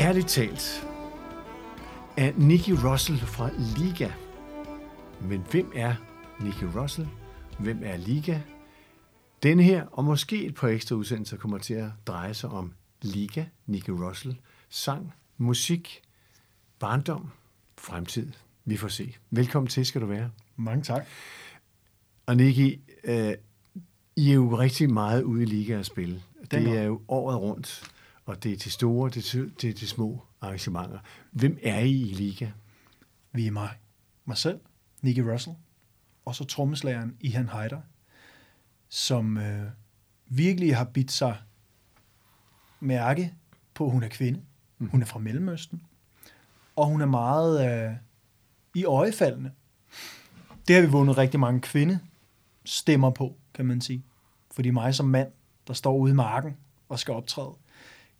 ærligt talt er Nicky Russell fra Liga. Men hvem er Nicky Russell? Hvem er Liga? Denne her, og måske et par ekstra udsendelser, kommer til at dreje sig om Liga, Nicky Russell, sang, musik, barndom, fremtid. Vi får se. Velkommen til, skal du være. Mange tak. Og Nicky, øh, I er jo rigtig meget ude i Liga at spille. Det er jo året rundt, og det er til store, det er til, til små arrangementer. Hvem er I i Liga? Vi er mig. Mig selv, Nicky Russell, og så trommeslageren Ihan Heider, som øh, virkelig har bidt sig mærke på, at hun er kvinde. Mm. Hun er fra Mellemøsten, og hun er meget øh, i øjefaldende. Det har vi vundet rigtig mange kvinde stemmer på, kan man sige. Fordi mig som mand, der står ude i marken og skal optræde,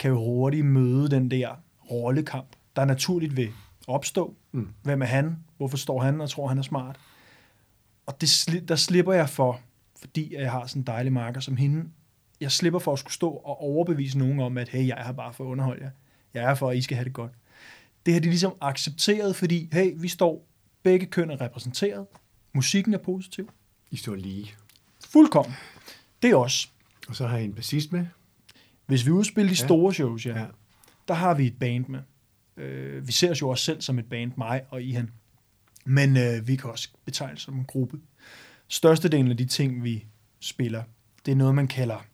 kan jo hurtigt møde den der rollekamp, der naturligt vil opstå. Mm. Hvem er han? Hvorfor står han og tror, han er smart? Og det, der slipper jeg for, fordi jeg har sådan en dejlig marker som hende. Jeg slipper for at skulle stå og overbevise nogen om, at hey, jeg er her bare for at underholde jer. Jeg er her for, at I skal have det godt. Det har de ligesom accepteret, fordi hey, vi står begge køn er repræsenteret. Musikken er positiv. I står lige. Fuldkommen. Det er også. Og så har I en bassist med. Hvis vi udspiller de store shows, ja, ja. der har vi et band med. Øh, vi ser os jo også selv som et band, mig og Ihan. Men øh, vi kan også betegne som en gruppe. Størstedelen af de ting, vi spiller, det er noget, man kalder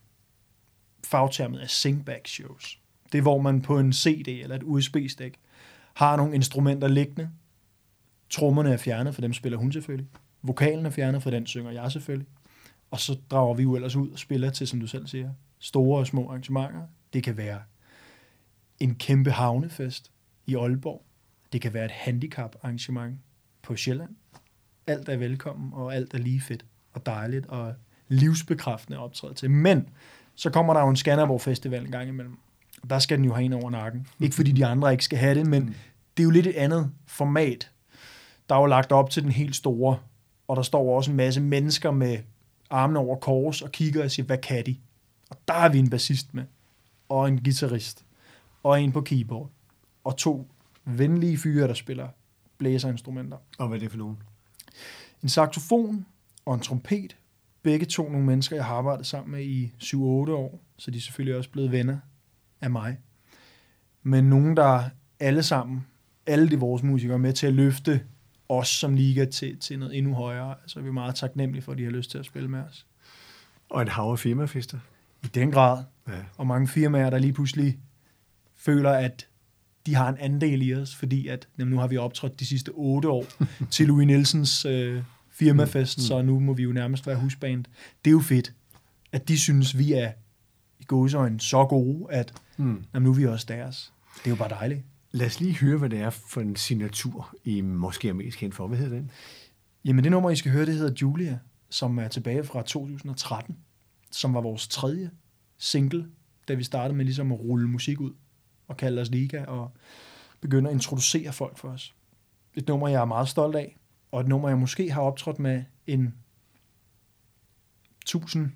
fagtermet af singback shows. Det er, hvor man på en CD eller et USB-stik har nogle instrumenter liggende. Trommerne er fjernet, for dem spiller hun selvfølgelig. Vokalen er fjernet, for den synger jeg selvfølgelig. Og så drager vi jo ellers ud og spiller til, som du selv siger, store og små arrangementer. Det kan være en kæmpe havnefest i Aalborg. Det kan være et handicap-arrangement på Sjælland. Alt er velkommen, og alt er lige fedt og dejligt og livsbekræftende optræde til. Men så kommer der jo en Skanderborg Festival en gang imellem. Og der skal den jo have en over nakken. Ikke fordi de andre ikke skal have det, men mm. det er jo lidt et andet format. Der er jo lagt op til den helt store, og der står også en masse mennesker med armene over kors og kigger og siger, hvad kan de? Og der har vi en bassist med, og en guitarist, og en på keyboard, og to venlige fyre, der spiller blæserinstrumenter. Og hvad er det for nogen? En saxofon og en trompet. Begge to nogle mennesker, jeg har arbejdet sammen med i 7-8 år, så de er selvfølgelig også blevet venner af mig. Men nogen, der alle sammen, alle de vores musikere, med til at løfte os som liga til, til noget endnu højere. Altså, vi er meget taknemmelige for, at de har lyst til at spille med os. Og en hav af firmafester. I den grad. Ja. Og mange firmaer, der lige pludselig føler, at de har en andel i os, fordi at jamen, nu har vi optrådt de sidste otte år til Louis Nielsens øh, firmafest, mm. så nu må vi jo nærmest være husband. Det er jo fedt, at de synes, vi er i gåsøjne så gode, at mm. jamen, nu er vi også deres. Det er jo bare dejligt. Lad os lige høre, hvad det er for en signatur, I måske er mest kendt for. Hvad hedder den? Jamen det nummer, I skal høre, det hedder Julia, som er tilbage fra 2013, som var vores tredje single, da vi startede med ligesom at rulle musik ud og kalde os Liga og begynde at introducere folk for os. Et nummer, jeg er meget stolt af, og et nummer, jeg måske har optrådt med en 1000,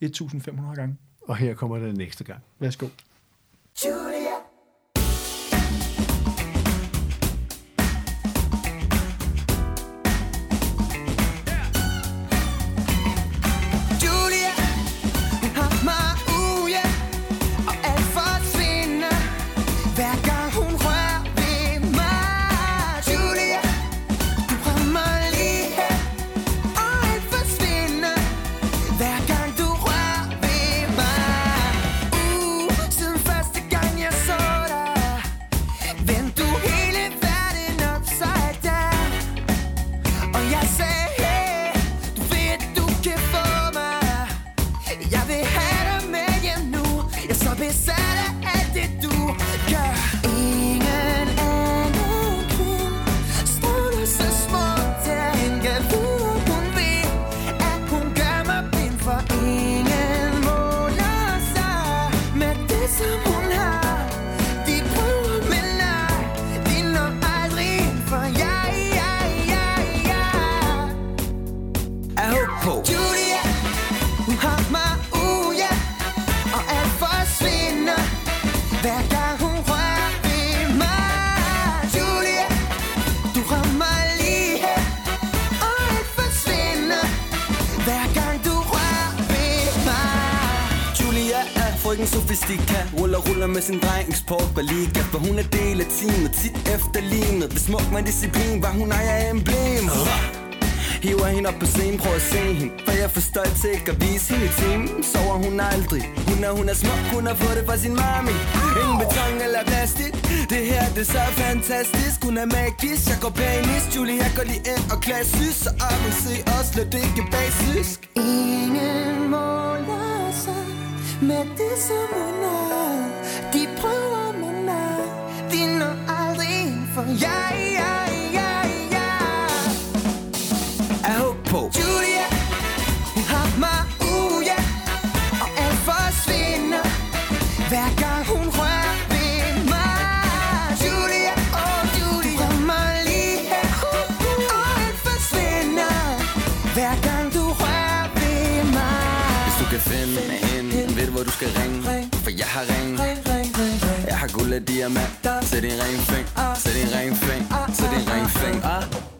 1500 gange. Og her kommer det næste gang. Værsgo. Julia. Hver gang hun rører ved mig du rammer lige her Og gang du rører ved mig. Julia er frygten sofistika. Ruller, ruller med sin dreng Eksport Berliga For hun er del af teamet. Tit efterlignet. Besmukt med disciplin Var hun ejer emblem Hiver hende op på scenen, prøv at se hende. For jeg får stolt til ikke at vise hende i timen. Sover hun aldrig. Hun er, hun er smuk, hun har fået det fra sin mami. Ingen beton eller plastik. Det her, det er så fantastisk. Hun er magisk, jeg går panisk Julie, jeg går lige ind og klassisk. Så op og se os, lad det ikke basisk. Ingen måler sig med det som hun er. De prøver, men nej De når aldrig for jeg, finde hende, ved du hvor du skal ringe? For jeg har ring. Jeg har guld af diamant. Sæt din ring fing Sæt din ring fing Sæt din ring fing ah.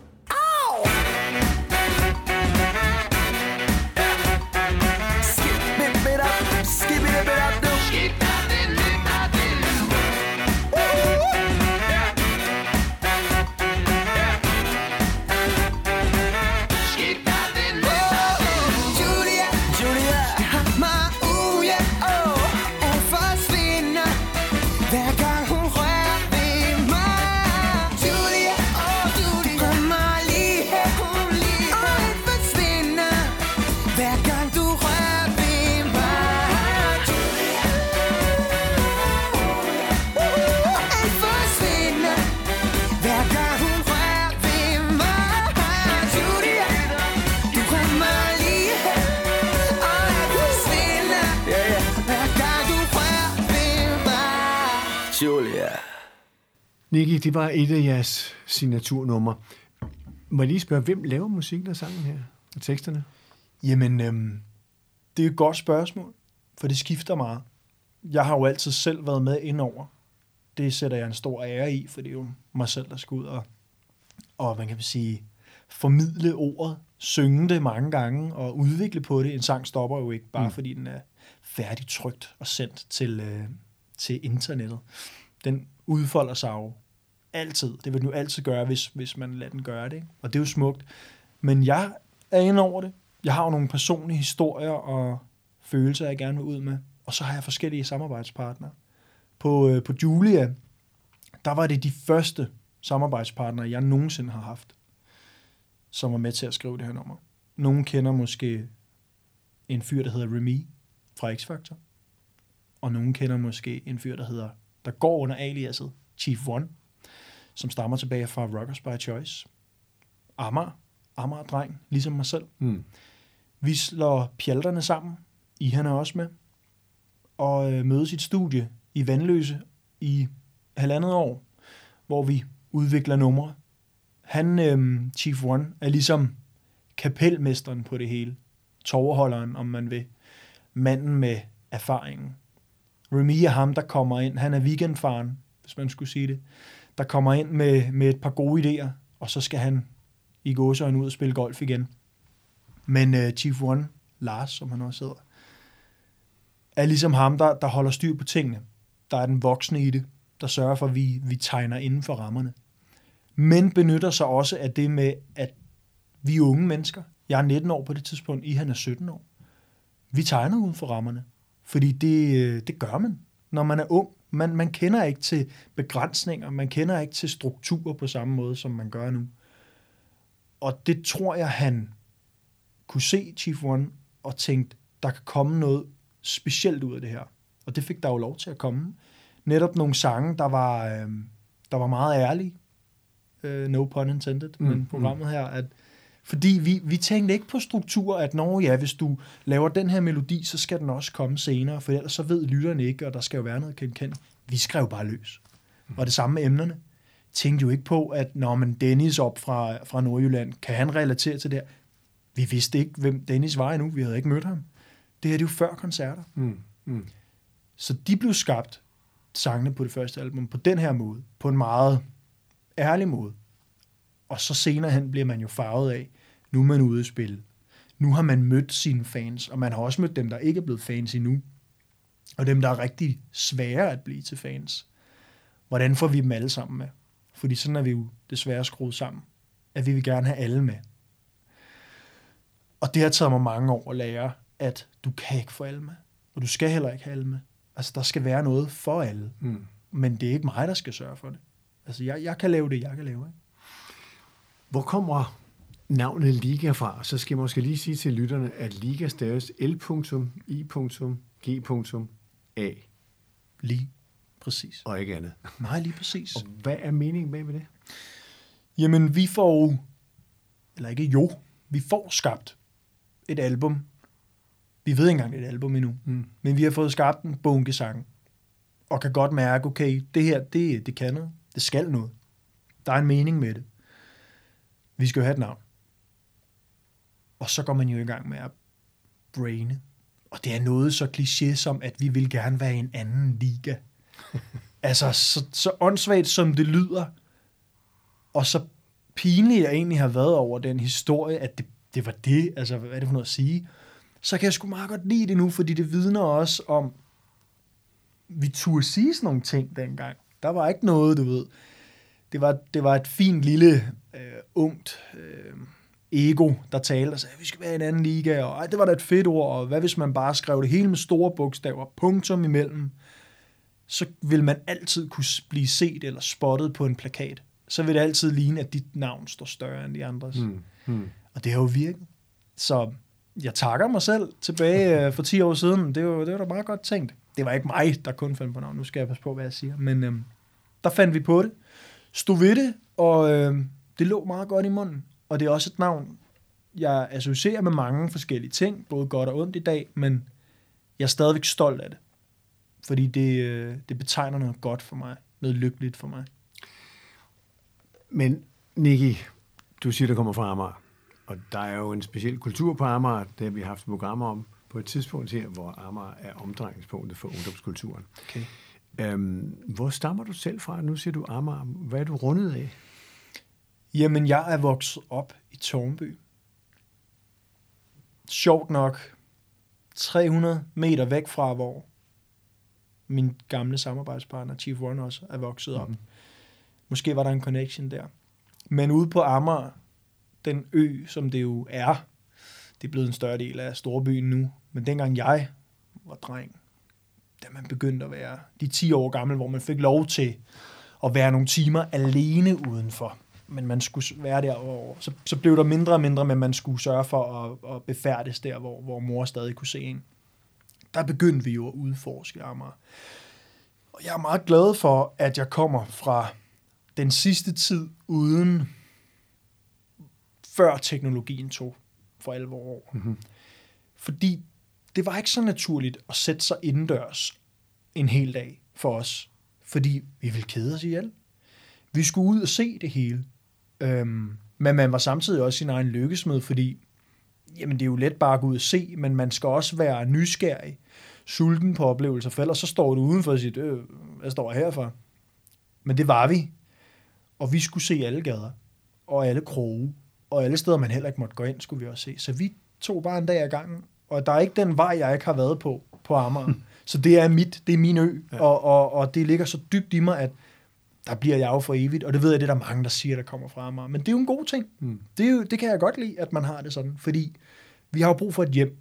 Nicky, det var et af jeres signaturnumre. Må jeg lige spørge, hvem laver musikken og sangen her? Og teksterne? Jamen, øhm, det er et godt spørgsmål, for det skifter meget. Jeg har jo altid selv været med indover. Det sætter jeg en stor ære i, for det er jo mig selv, der skal ud og, og man kan sige, formidle ordet, synge det mange gange og udvikle på det. En sang stopper jo ikke, bare mm. fordi den er færdig trygt og sendt til, øh, til internettet. Den udfolder sig jo altid. Det vil den jo altid gøre, hvis, hvis man lader den gøre det. Ikke? Og det er jo smukt. Men jeg er inde over det. Jeg har jo nogle personlige historier og følelser, jeg gerne vil ud med. Og så har jeg forskellige samarbejdspartnere. På, øh, på Julia, der var det de første samarbejdspartnere, jeg nogensinde har haft, som var med til at skrive det her nummer. Nogen kender måske en fyr, der hedder Remy fra X-Factor. Og nogen kender måske en fyr, der hedder, der går under aliaset Chief One, som stammer tilbage fra Rockers by Choice. Amager, Amager-dreng, ligesom mig selv. Mm. Vi slår pjalterne sammen. I han er også med. Og øh, mødes i et studie i Vandløse i halvandet år, hvor vi udvikler numre. Han, øh, Chief One, er ligesom kapelmesteren på det hele. Toverholderen, om man vil. Manden med erfaringen. Remy er ham, der kommer ind. Han er weekendfaren, hvis man skulle sige det. Der kommer ind med, med et par gode idéer, og så skal han i gåsøjne ud og spille golf igen. Men uh, Chief One, Lars, som han også hedder, er ligesom ham, der, der holder styr på tingene. Der er den voksne i det, der sørger for, at vi, vi tegner inden for rammerne. Men benytter sig også af det med, at vi er unge mennesker. Jeg er 19 år på det tidspunkt, I han er 17 år. Vi tegner uden for rammerne, fordi det, øh, det gør man, når man er ung. Man, man kender ikke til begrænsninger, man kender ikke til strukturer på samme måde, som man gør nu. Og det tror jeg, han kunne se Chief One og tænkte, der kan komme noget specielt ud af det her. Og det fik der jo lov til at komme. Netop nogle sange, der var, øh, der var meget ærlige. Øh, no pun intended, mm, men programmet her, at fordi vi, vi tænkte ikke på struktur, at når ja, hvis du laver den her melodi, så skal den også komme senere, for ellers så ved lytterne ikke, og der skal jo være noget kendt. Vi skrev bare løs. Og det samme med emnerne. Tænkte jo ikke på, at når man Dennis op fra, fra Nordjylland, kan han relatere til det her? Vi vidste ikke, hvem Dennis var endnu. Vi havde ikke mødt ham. Det her det er jo før koncerter. Mm. Mm. Så de blev skabt, sangene på det første album, på den her måde. På en meget ærlig måde. Og så senere hen bliver man jo farvet af, nu er man ude at spille. Nu har man mødt sine fans, og man har også mødt dem, der ikke er blevet fans endnu. og dem, der er rigtig svære at blive til fans, hvordan får vi dem alle sammen med? Fordi sådan er vi jo desværre skruet sammen, at vi vil gerne have alle med. Og det har taget mig mange år at lære, at du kan ikke få alle med, og du skal heller ikke have alle med. Altså, der skal være noget for alle, Mm. men det er ikke mig, der skal sørge for det. Altså, jeg, jeg kan lave det, jeg kan lave. Ikke? Hvor kommer navnet Liga fra? Så skal jeg måske lige sige til lytterne, at Liga staves L.I.G.A Lige præcis. og ikke andet. Nej, lige præcis. Og hvad er meningen med det? Jamen, vi får eller ikke jo, vi får skabt et album. Vi ved ikke engang, et album endnu, Mm. men vi har fået skabt en bunke sang, og kan godt mærke, okay, det her, det, det kan noget. Det skal noget. Der er en mening med det. Vi skal jo have et navn. Og så går man jo i gang med at braine. Og det er noget så kliché som, at vi vil gerne være i en anden liga. altså, så, så åndssvagt som det lyder, og så pinligt jeg egentlig har været over den historie, at det, det var det, altså hvad er det for noget at sige, så kan jeg sgu meget godt lide det nu, fordi det vidner også om, vi turde sige sådan nogle ting dengang. Der var ikke noget, du ved. Det var, det var et fint lille, ungt øh, ego, der talte og sagde, vi skal være i en anden liga, og ej, det var da et fedt ord, og hvad hvis man bare skrev det hele med store bogstaver, punktum imellem, så vil man altid kunne blive set eller spottet på en plakat. Så vil det altid ligne, at dit navn står større end de andres. Mm. Mm. Og det har jo virket. Så jeg takker mig selv tilbage øh, for 10 år siden. Det var, det var da meget godt tænkt. Det var ikke mig, der kun fandt på navn. Nu skal jeg passe på, hvad jeg siger. Men øhm, der fandt vi på det. Stod ved det, og øhm, det lå meget godt i munden. Og det er også et navn, jeg associerer med mange forskellige ting, både godt og ondt i dag, men jeg er stadigvæk stolt af det. Fordi det, øh, det betegner noget godt for mig. Noget lykkeligt for mig. Men Nicky, du siger, der kommer fra Amager. Og der er jo en speciel kultur på Amager, det har vi haft programmer om på et tidspunkt her, hvor Amager er omdrejningspunktet for ungdomskulturen. Okay. Øhm, hvor stammer du selv fra? Nu siger du Amager. Hvad er du rundet af? Jamen, jeg er vokset op i Tornby. Sjovt nok 300 meter væk fra, hvor min gamle samarbejdspartner, Chief One, også er vokset op. Mhm. Måske var der en connection der. Men ude på Amager, den ø, som det jo er, det er blevet en større del af storbyen nu. Men dengang jeg var dreng, da man begyndte at være de 10 år gammel, hvor man fik lov til at være nogle timer alene udenfor. Men man skulle være der, hvor, så, så blev der mindre og mindre, men man skulle sørge for at, at befærdes der, hvor, hvor mor stadig kunne se en. Der begyndte vi jo at udforske Amager. Og jeg er meget glad for, at jeg kommer fra den sidste tid uden før teknologien tog for alvor over. Mhm. Fordi det var ikke så naturligt at sætte sig indendørs en hel dag for os, fordi vi ville kede os ihjel. Vi skulle ud og se det hele. Øhm, men man var samtidig også sin egen lykkesmed, fordi jamen, det er jo let bare at gå ud og se, men man skal også være nysgerrig, sulten på oplevelser, for ellers så står du udenfor og siger, øh, hvad står jeg her for? Men det var vi. Og vi skulle se alle gader, og alle kroge, og alle steder, man heller ikke måtte gå ind, skulle vi også se. Så vi tog bare en dag ad gangen, og der er ikke den vej, jeg ikke har været på, på Amager. Så det er mit, det er min ø, Ja. og, og, og det ligger så dybt i mig, at der bliver jeg jo for evigt, og det ved jeg, det er der mange, der siger, der kommer fra Amager. Men det er jo en god ting. Mm. Det, er jo, det kan jeg godt lide, at man har det sådan, fordi vi har jo brug for et hjem.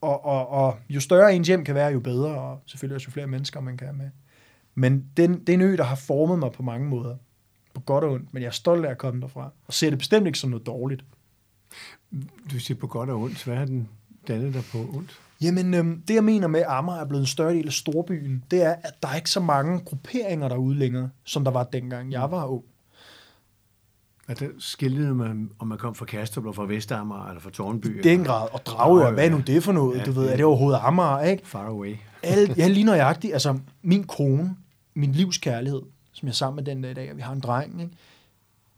Og, og, og jo større ens hjem kan være, jo bedre, og selvfølgelig også jo flere mennesker, man kan have med. Men den, det er en ø, der har formet mig på mange måder. På godt og ondt, men jeg er stolt af at komme derfra. Og ser det bestemt ikke som noget dårligt. Du siger på godt og ondt. Hvad er den dannet der på ondt? Jamen, øhm, det jeg mener med, at Amager er blevet en større del af storbyen, det er, at der er ikke så mange grupperinger derude længere, som der var dengang jeg var ung. At der skillede man, om man kom fra Kastrup, eller fra Vestamager, eller fra Tornby. I den grad. Og Dragør, hvad er nu det for noget? Ja, Du ved, ja. er det overhovedet Amager, ikke? Far away. Alt, ja, lige nøjagtigt. Altså, min kone, min livs kærlighed, som jeg er sammen med den der i dag, og vi har en dreng, ikke?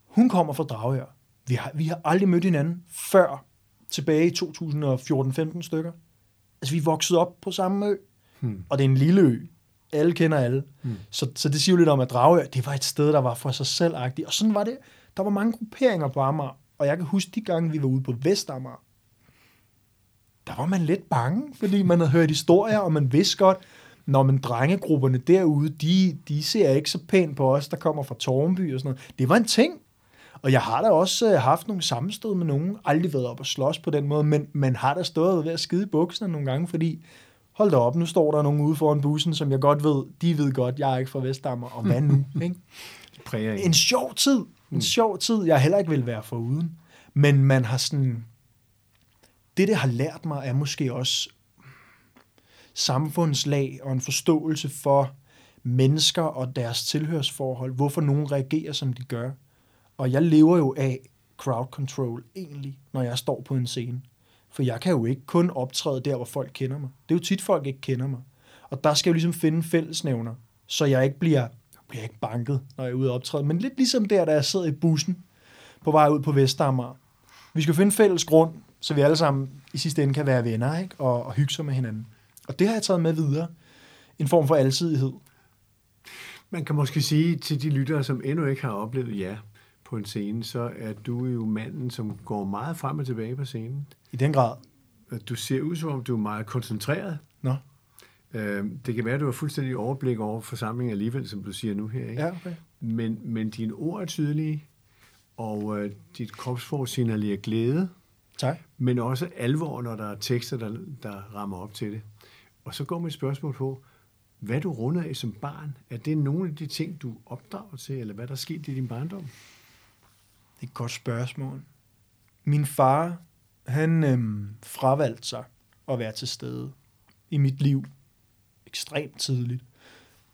hun kommer fra Dragør. Vi har, vi har aldrig mødt hinanden før tilbage i 2014-15 stykker. Altså, vi vokset op på samme ø, Hmm. og det er en lille ø. Alle kender alle. Hmm. Så, så det siger jo lidt om, at Dragør, det var et sted, der var for sig selv -agtigt. Og sådan var det. Der var mange grupperinger på Amager, og jeg kan huske de gange, vi var ude på Vestamager, der var man lidt bange, fordi man havde hørt historier, og man vidste godt, Nå, men drengegrupperne derude, de, de ser ikke så pænt på os, der kommer fra Tornby og sådan noget. Det var en ting. Og jeg har da også øh, haft nogle sammenstød med nogen. Aldrig været op og slås på den måde, men man har da stået ved at skide i bukserne nogle gange, fordi hold da op, nu står der nogen ude foran bussen, som jeg godt ved, de ved godt, jeg er ikke fra Vestdammer, og hvad nu? Ikke? Præger En sjov tid. En sjov tid, jeg heller ikke vil være foruden. Men man har sådan... Det, det har lært mig, er måske også samfundslag og en forståelse for mennesker og deres tilhørsforhold, hvorfor nogen reagerer, som de gør. Og jeg lever jo af crowd control egentlig, når jeg står på en scene. For jeg kan jo ikke kun optræde der, hvor folk kender mig. Det er jo tit, folk ikke kender mig. Og der skal jeg jo ligesom finde fællesnævner, så jeg ikke bliver, jeg bliver ikke banket, når jeg er ude og optræde. Men lidt ligesom der, da jeg sidder i bussen på vej ud på Vestamager. Vi skal finde fælles grund, så vi alle sammen i sidste ende kan være venner ikke? Og, og hygge sig med hinanden. Og det har jeg taget med videre. En form for alsidighed. Man kan måske sige til de lyttere, som endnu ikke har oplevet jer på en scene, så er du jo manden, som går meget frem og tilbage på scenen. I den grad. Du ser ud som om, du er meget koncentreret. Nå. Øh, Det kan være, at du har fuldstændig overblik over forsamlingen alligevel, som du siger nu her. Ikke? Ja, okay. Men, men dine ord er tydelige, og øh, dit kropsprog signalerer glæde, Tak. men også alvor, når der er tekster, der, der rammer op til det. Og så går mit spørgsmål på, hvad du runder af som barn, er det nogle af de ting, du opdrager til, eller hvad der er sket i din barndom? Det er et godt spørgsmål. Min far, han øhm, fravalgte sig at være til stede i mit liv ekstremt tidligt.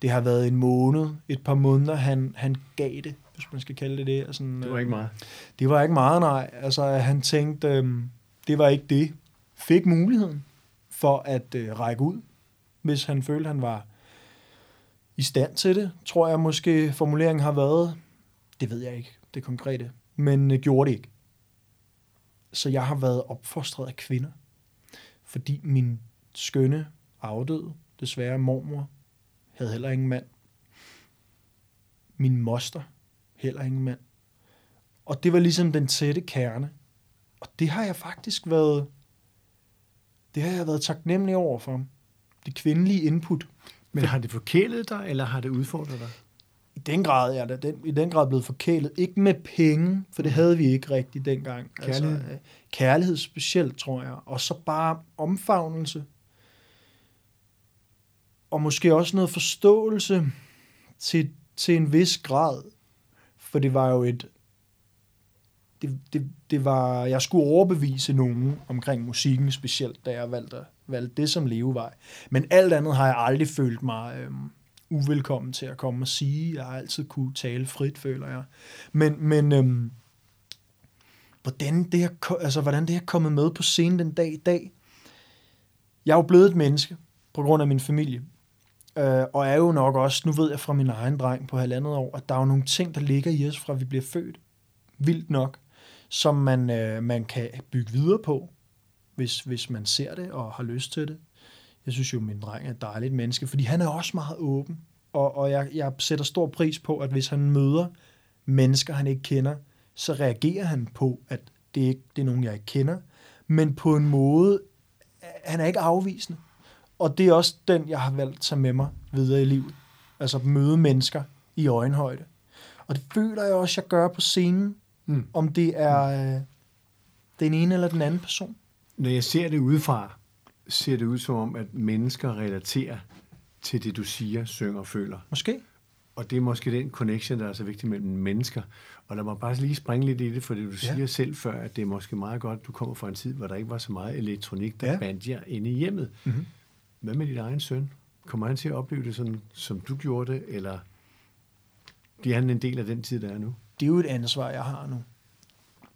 Det har været en måned, et par måneder, han, han gav det, hvis man skal kalde det det. Og sådan, Det var ikke meget. Det var ikke meget, nej. Altså, han tænkte, øhm, det var ikke det. Fik muligheden for at øh, række ud, hvis han følte, han var i stand til det. Tror jeg måske formuleringen har været. Det ved jeg ikke, det konkrete. Men øh, gjorde det ikke. Så jeg har været opfostret af kvinder. Fordi min skønne afdøde, desværre mormor, havde heller ingen mand. Min moster, heller ingen mand. Og det var ligesom den tætte kerne. Og det har jeg faktisk været, det har jeg været taknemmelig over for. Det kvindelige input. Men har det forkælet dig, eller har det udfordret dig? I den grad er det den, i den grad blevet forkælet. Ikke med penge, for det havde vi ikke rigtigt dengang. Kærlighed? Altså, øh, kærlighed specielt, tror jeg. Og så bare omfavnelse. Og måske også noget forståelse til, til en vis grad. For det var jo et... Det, det, det var, jeg skulle overbevise nogen omkring musikken specielt, da jeg valgte, valgte det som levevej. Men alt andet har jeg aldrig følt mig øhm, uvelkommen til at komme og sige. Jeg har altid kunne tale frit, føler jeg. Men, men øhm, hvordan, det her, altså, hvordan det her kommet med på scenen den dag i dag. Jeg er jo blevet et menneske på grund af min familie. Øh, og er jo nok også, nu ved jeg fra min egen dreng på halvandet år, at der er jo nogle ting, der ligger i os, fra vi bliver født. Vildt nok. Som man, øh, man kan bygge videre på, hvis, hvis man ser det og har lyst til det. Jeg synes jo, min dreng er et dejligt menneske, fordi han er også meget åben. Og, og jeg, jeg sætter stor pris på, at hvis han møder mennesker, han ikke kender, så reagerer han på, at det ikke det er nogen, jeg ikke kender, men på en måde, han er ikke afvisende. Og det er også den, jeg har valgt at tage med mig videre i livet. Altså møde mennesker i øjenhøjde. Og det føler jeg også, jeg gør på scenen, Mm. om det er øh, den ene eller den anden person. Når jeg ser det udefra, ser det ud som om, at mennesker relaterer til det, du siger, synger og føler. Måske. Og det er måske den connection, der er så vigtig mellem mennesker. Og lad mig bare lige springe lidt i det, for det du Ja. siger selv før, at det er måske meget godt, at du kommer fra en tid, hvor der ikke var så meget elektronik, der Ja. bandt jer inde i hjemmet. Mhm. Hvad med dit egen søn? Kommer han til at opleve det sådan, som du gjorde det, eller bliver han en del af den tid, der er nu? det er jo et ansvar, jeg har nu.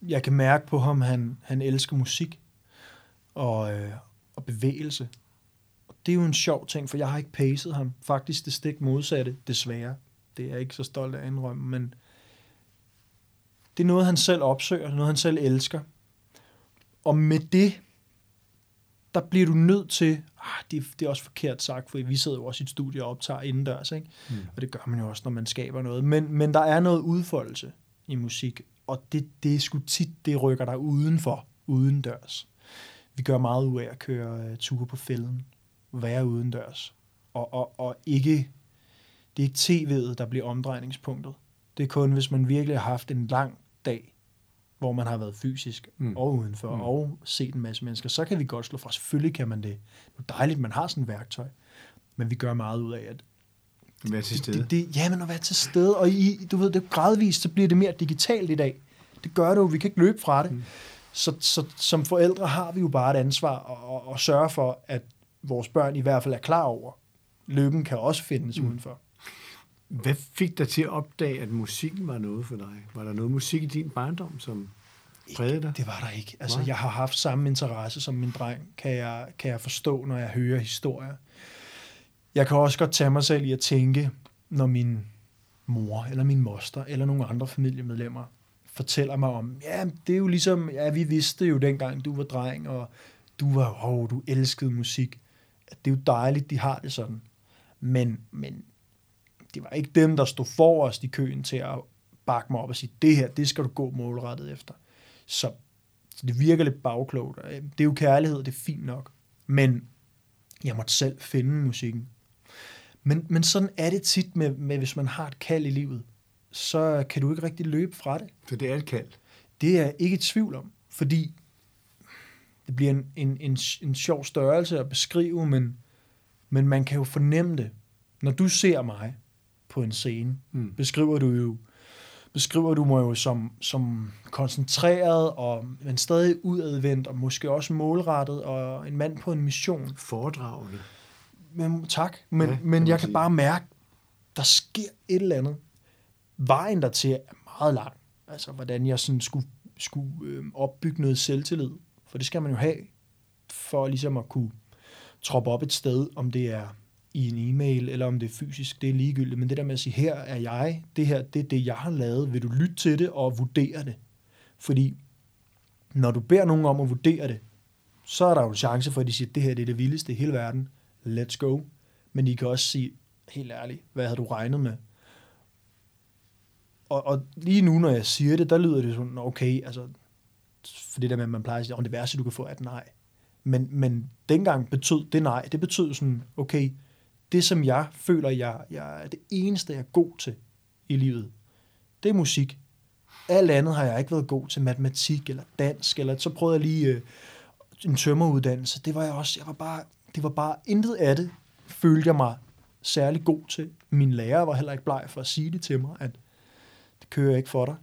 Jeg kan mærke på ham, han, han elsker musik og, øh, og bevægelse. Og det er jo en sjov ting, for jeg har ikke pacet ham. Faktisk det stik modsatte, desværre. Det er jeg ikke så stolt af at indrømme, men det er noget, han selv opsøger, noget, han selv elsker. Og med det, der bliver du nødt til, ah, det, det er også forkert sagt, for vi sidder jo også i et studie og optager indendørs, ikke? Mm. Og det gør man jo også, når man skaber noget. Men, men der er noget udfoldelse i musik, og det, det er sgu tit, det rykker der udenfor, udendørs. Vi gør meget ud af at køre uh, ture på fælden, være udendørs. Og, og, og ikke, det er ikke tv'et, der bliver omdrejningspunktet. Det er kun, hvis man virkelig har haft en lang dag, hvor man har været fysisk mm. og udenfor, mm. og set en masse mennesker, så kan vi godt slå fra. Selvfølgelig kan man det. Det er dejligt, man har sådan et værktøj. Men vi gør meget ud af, at Vær til stede. det, det, ja, men at være til stede, og i, du ved, det gradvist, så bliver det mere digitalt i dag. Det gør det jo, vi kan ikke løbe fra det. Mm. Så, så som forældre har vi jo bare et ansvar at, at, at sørge for, at vores børn i hvert fald er klar over, lykken kan også findes mm. udenfor. Hvad fik dig til at opdage, at musikken var noget for dig? Var der noget musik i din barndom, som prægede dig? Det var der ikke. Altså, jeg har haft samme interesse som min dreng, kan jeg, kan jeg forstå, når jeg hører historier. Jeg kan også godt tage mig selv i at tænke, når min mor eller min moster eller nogle andre familiemedlemmer fortæller mig om, ja, det er jo ligesom, ja, vi vidste jo dengang, du var dreng, og du var, åh, du elskede musik. Det er jo dejligt, de har det sådan. Men, men det var ikke dem, der stod forrest i køen til at bakke mig op og sige, det her, det skal du gå målrettet efter. Så, så det virker lidt bagklogt. Øhm, det er jo kærlighed, det er fint nok. Men jeg måtte selv finde musikken. Men, men sådan er det tit med, med, hvis man har et kald i livet, så kan du ikke rigtig løbe fra det. For det er et kald. Det er ikke i tvivl om, fordi det bliver en, en, en, en sjov størrelse at beskrive, men, men man kan jo fornemme det. Når du ser mig på en scene, Mm. beskriver du jo beskriver du mig jo som, som koncentreret, og, men stadig udadvendt, og måske også målrettet, og en mand på en mission. Foredragende. Men, tak, men, Ja, men jeg kan sige. bare mærke, der sker et eller andet. Vejen dertil er meget lang. Altså, hvordan jeg sådan skulle, skulle øh, opbygge noget selvtillid. For det skal man jo have, for ligesom at kunne troppe op et sted, om det er i en e-mail, eller om det er fysisk, det er ligegyldigt. Men det der med at sige, her er jeg, det her, det er det, jeg har lavet. Vil du lytte til det og vurdere det? Fordi når du beder nogen om at vurdere det, så er der jo en chance for, at de siger, det her det er det vildeste i hele verden. Let's go. Men de kan også sige, helt ærligt, hvad havde du regnet med? Og, og lige nu, når jeg siger det, der lyder det sådan, okay, altså, for det der med, at man plejer at sige, "Åh, det værste, du kan få, er et nej. Men, men dengang betød det nej, det betød sådan, okay, det som jeg føler, jeg, jeg er det eneste, jeg er god til i livet, det er musik. Alt andet har jeg ikke været god til, matematik eller dansk, eller så prøvede jeg lige øh, en tømmeruddannelse. Det var jeg også, jeg var bare, det var bare intet af det, følte jeg mig særlig god til. Min lærer var heller ikke bleg for at sige det til mig, at kører ikke for dig.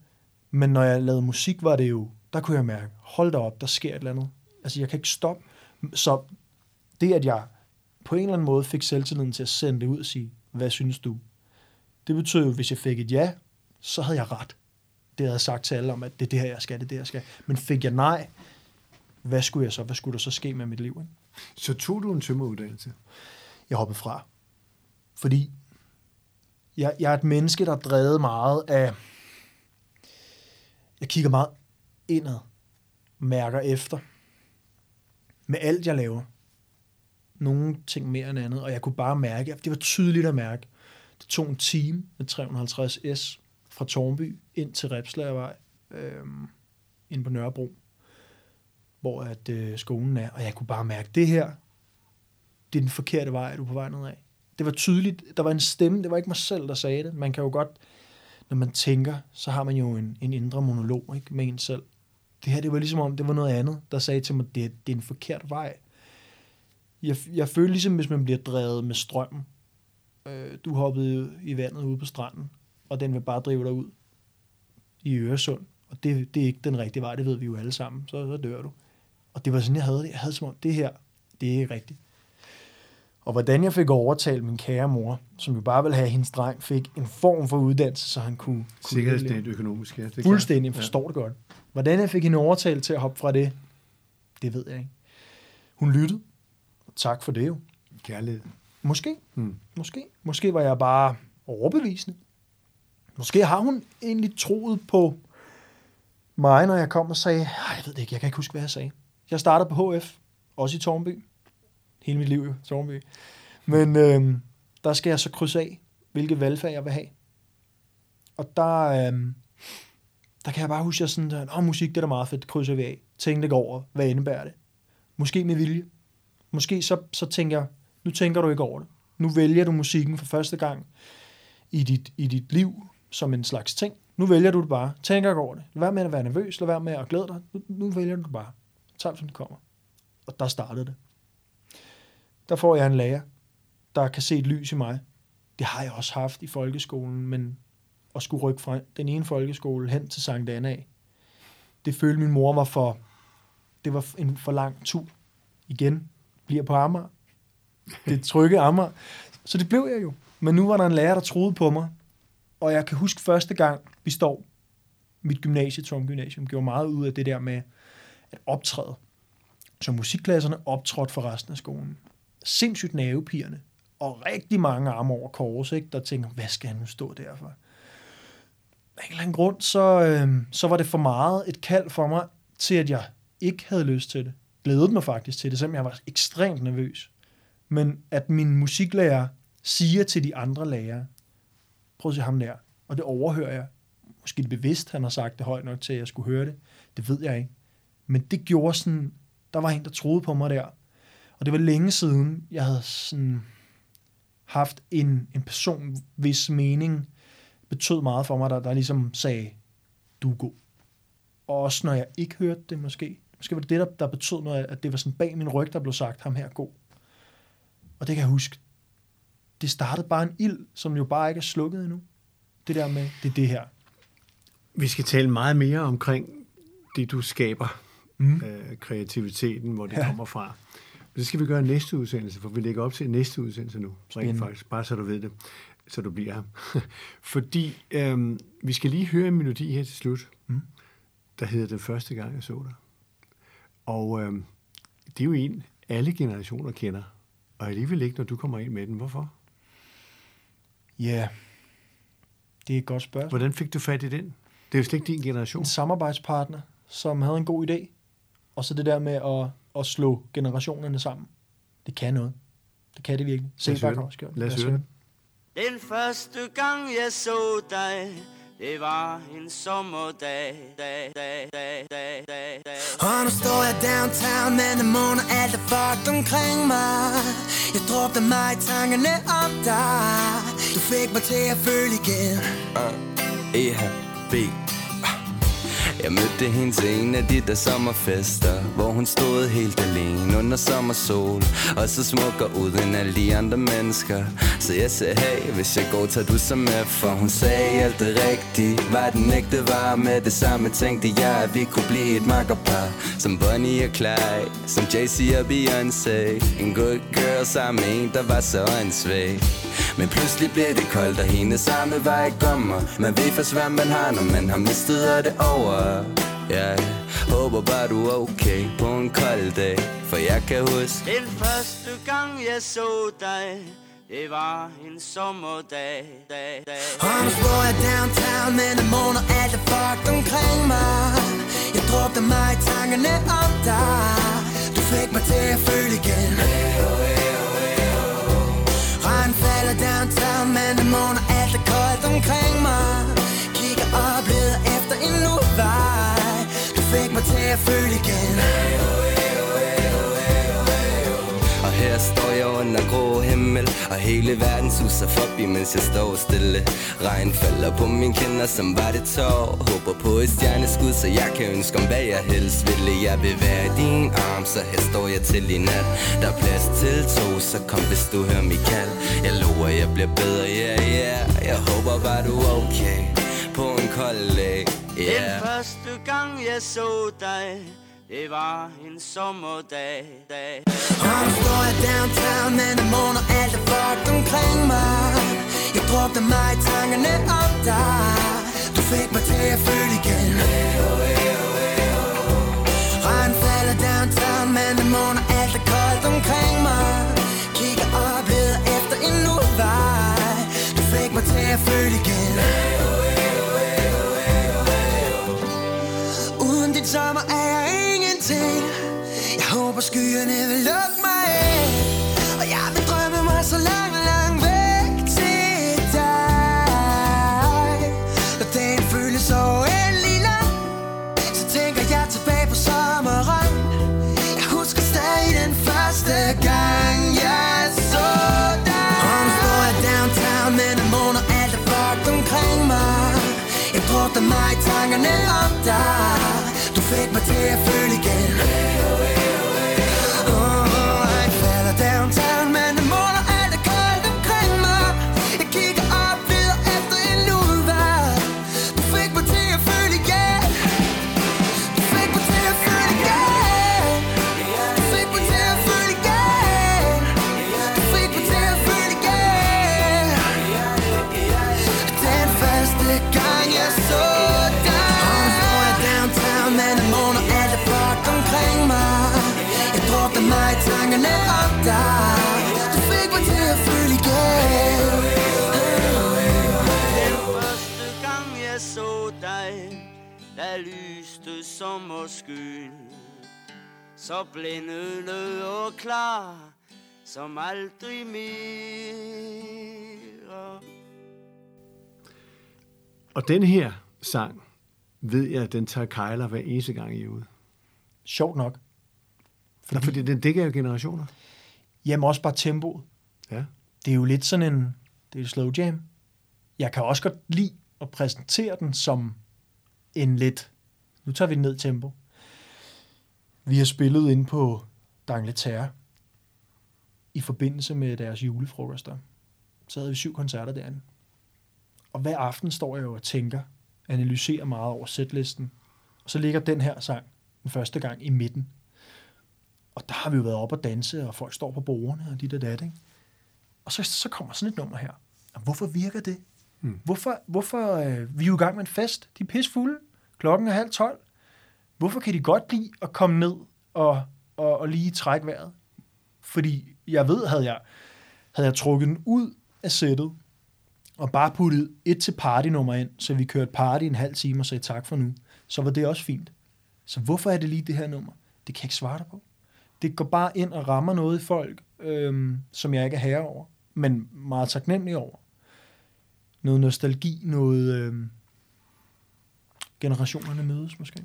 Men når jeg lavede musik, var det jo, der kunne jeg mærke, hold da op, der sker et eller andet. Altså, jeg kan ikke stoppe. Så det, at jeg på en eller anden måde fik selvtilliden til at sende det ud og sige, hvad synes du? Det betød jo, hvis jeg fik et ja, så havde jeg ret. Det havde jeg sagt til alle om, at det er det her, jeg skal, det er det, jeg skal. Men fik jeg nej, hvad skulle jeg så? Hvad skulle der så ske med mit liv? Ikke? Så tog du en tømmeruddannelse. jeg hoppede fra. Fordi jeg, jeg er et menneske, der er drevet meget af... Jeg kigger meget indad, mærker efter. Med alt, jeg laver. Nogle ting mere end andet, og jeg kunne bare mærke, det var tydeligt at mærke. Det tog en time med 350 S fra Tornby ind til Repslagervej, øh, ind på Nørrebro, hvor at, øh, skolen er, og jeg kunne bare mærke, det her, det er den forkerte vej, du er på vej nedad. Det var tydeligt, der var en stemme, det var ikke mig selv, der sagde det. Man kan jo godt, når man tænker, så har man jo en, en indre monolog ikke, med en selv. Det her, det var ligesom om, det var noget andet, der sagde til mig, det, det er en forkert vej. Jeg, jeg følte ligesom, hvis man bliver drevet med strømmen. Øh, du hoppede i vandet ude på stranden, og den vil bare drive dig ud i Øresund. Og det, det er ikke den rigtige vej, det ved vi jo alle sammen. Så, så dør du. Og det var sådan, jeg havde det. Jeg havde som om, det her, det er ikke rigtigt. Og hvordan jeg fik overtalt min kære mor, som jo bare ville have, at hendes dreng fik en form for uddannelse, så han kunne... kunne Sikkerhedsnet økonomisk, ja. Det er Fuldstændig, jeg forstår det godt. Hvordan jeg fik hende overtalt til at hoppe fra det, det ved jeg ikke. Hun lyttede. Og tak for det jo. Ja. Kærlighed. Måske. Mm. Måske. Måske var jeg bare overbevisende. Måske har hun egentlig troet på mig, når jeg kom og sagde, "Ej, jeg ved det ikke, jeg kan ikke huske, hvad jeg sagde. Jeg startede på HF, også i Tornby. Hele mit liv jo, Tornby. Men øh, der skal jeg så krydse af, hvilke valgfag jeg vil have. Og der, øh, der kan jeg bare huske, at jeg sådan, åh, musik, det er da meget fedt, krydser vi af. Tænk ikke over, hvad indebærer det? Måske med vilje. Måske så, så tænker jeg, nu tænker du ikke over det. Nu vælger du musikken for første gang i dit, i dit liv som en slags ting. Nu vælger du det bare. Tænk ikke over det. Lad være med at være nervøs. Lad være med at glæde dig. Nu, nu vælger du det bare. Tag som det kommer. Og der startede det. Der får jeg en lærer, der kan se et lys i mig. Det har jeg også haft i folkeskolen, men at skulle rykke fra den ene folkeskole hen til Sankt Anna det følte min mor var for, det var en for lang tur. Igen, bliver på Amager. Det trygge Amager. Så det blev jeg jo. Men nu var der en lærer, der troede på mig. Og jeg kan huske første gang, vi står mit gymnasie, Tom Gymnasium, gjorde meget ud af det der med at optræde. Så musikklasserne optrådte for resten af skolen. Sindssygt nervepirrende. Og rigtig mange arme over kors, ikke? der tænker, hvad skal han nu stå derfor? Af en eller anden grund, så, øh, så var det for meget et kald for mig til, at jeg ikke havde lyst til det. Glædede mig faktisk til det, selvom jeg var ekstremt nervøs. Men at min musiklærer siger til de andre lærere, prøv at se ham der, og det overhører jeg. Måske det bevidst, han har sagt det højt nok til, at jeg skulle høre det. Det ved jeg ikke. Men det gjorde sådan, der var en, der troede på mig der. Og det var længe siden, jeg havde sådan haft en, en person, hvis mening betød meget for mig, der, der ligesom sagde, du er god. Og også når jeg ikke hørte det måske. Måske var det det, der, der betød noget, at det var sådan bag min ryg, der blev sagt, ham her er god. Og det kan jeg huske. Det startede bare en ild, som jo bare ikke er slukket endnu. Det der med, det er det her. Vi skal tale meget mere omkring det, du skaber. Mm. Øh, kreativiteten, hvor det ja. kommer fra. Det skal vi gøre i næste udsendelse, for vi lægger op til næste udsendelse nu. Rent faktisk, bare så du ved det, så du bliver her. Fordi øhm, vi skal lige høre en melodi her til slut, mm. der hedder Den første gang, jeg så dig. Og øhm, det er jo en, alle generationer kender. Og alligevel ikke, når du kommer ind med den. Hvorfor? Ja, det er et godt spørgsmål. Hvordan fik du fat i den? Det er jo slet ikke din generation. En samarbejdspartner, som havde en god idé. Og så det der med at, at slå generationerne sammen. Det kan noget. Det kan det virkelig. Lad os høre det. Lad os høre den. Den første gang jeg så dig Det var en sommerdag dag, dag, dag, dag, dag, dag. Og nu står jeg downtown, men det måner alt er fucked omkring mig Jeg drukte mig i tankerne om dig Du fik mig til at føle igen E-H-B jeg mødte hende til en af de der sommerfester Hvor hun stod helt alene under sommersol Og så smukker ud end alle de andre mennesker. Så jeg sagde, hey, hvis jeg går, tager du så med? For hun sagde alt det rigtige Var den ægte var med det samme Tænkte jeg, at vi kunne blive et makkerpar. Som Bonnie og Clyde Som Jay-Z og Beyoncé. En good girl sammen med en, der var så åndssvag men pludselig blev det koldt, og hendes arme var ikke gommer Man ved først, hvad man har, når man har mistet det over. Jeg håber bare, du er okay på en kold dag. For jeg kan huske Den første gang, jeg så dig Det var en sommerdag. Dag, dag. Og nu står jeg downtown, men det måner alt er fucked omkring mig. Jeg drukte mig i tankerne om dig. Du fik mig til at føle igen Regn falder downtown, mandag morgen og alt er koldt omkring mig Kigger op, leder efter en ny vej Du fik mig til at føle igen hey, oh, yeah her står jeg under grå himmel Og hele verden suser forbi, mens jeg står stille. Regn falder på mine kinder, som var det tår. Håber på et stjerneskud, så jeg kan ønske om hvad jeg helst ville. Jeg vil være i din arm, så her står jeg til i nat. Der er plads til to, så kom hvis du hører mit kald. Jeg lover, jeg bliver bedre, ja, yeah, ja. Yeah. Jeg håber bare du er okay På en kold dag, yeah. Den første gang jeg så dig det var en sommerdag, dag. Og nu står jeg downtown, men det måner alt er fucked omkring mig. Jeg drukte mig i tankerne om dig. Du fik mig til at føle igen. Regn falder downtown, men det måner alt er koldt omkring mig. Kigger op, leder efter en ny vej. Du fik mig til at føle igen. Uden dit sommer er jeg ingenting Jeg håber skyerne vil lukke mig af. Og jeg vil drømme mig så langt sommerskyen. Så blændende og klar, som aldrig mere. Og den her sang, ved jeg, den tager Kejler hver eneste gang I ude. Sjovt nok. Fordi, fordi den dækker jo generationer. Jamen også bare tempoet. Ja. Det er jo lidt sådan en, det er et slow jam. Jeg kan også godt lide at præsentere den som en lidt, nu tager vi ned tempo. Vi har spillet ind på D'Angleterre i forbindelse med deres julefrokoster. Så havde vi syv koncerter derinde. Og hver aften står jeg jo og tænker, analyserer meget over setlisten. Og så ligger den her sang den første gang i midten. Og der har vi jo været oppe og danse, og folk står på bordene og dit og dat, ikke? Og så, så kommer sådan et nummer her. Og hvorfor virker det? Mm. Hvorfor, hvorfor øh, vi er jo i gang med en fest. De er pisfulde. Klokken er halv tolv. Hvorfor kan de godt lide at komme ned og, og, og lige trække vejret? Fordi jeg ved, havde jeg, havde jeg trukket den ud af sættet, og bare puttet et til party-nummer ind, så vi kørte party en halv time og sagde tak for nu, så var det også fint. Så hvorfor er det lige det her nummer? Det kan jeg ikke svare dig på. Det går bare ind og rammer noget i folk, øhm, som jeg ikke er herre over, men meget taknemmelig over. Noget nostalgi, noget øhm, generationerne mødes måske.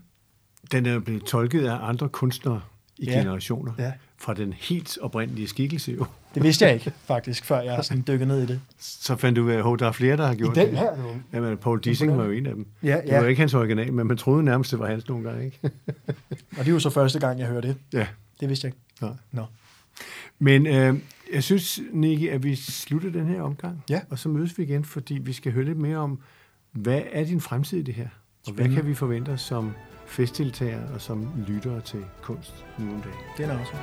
Den er blevet tolket af andre kunstnere i Ja. ja. generationer. Ja. Fra den helt oprindelige skikkelse jo. Det vidste jeg ikke, faktisk, før jeg sådan dykkede ned i det. Så fandt du ud af, at der er flere, der har gjort den det. her, jo. Jamen, Paul Dissing var jo en af dem. Ja, Det ja. var ikke hans original, men man troede nærmest, det var hans nogle gange. Ikke? Og det jo så første gang, jeg hører det. ja. Det vidste jeg ikke. Nej. Nå. Men øh, jeg synes, Nicky, at vi slutter den her omgang. Ja. Og så mødes vi igen, fordi vi skal høre lidt mere om, hvad er din fremtid i det her? Og hvad Spændende. kan vi forvente os som festdeltagere og som lyttere til kunst nu om dagen? Den er også.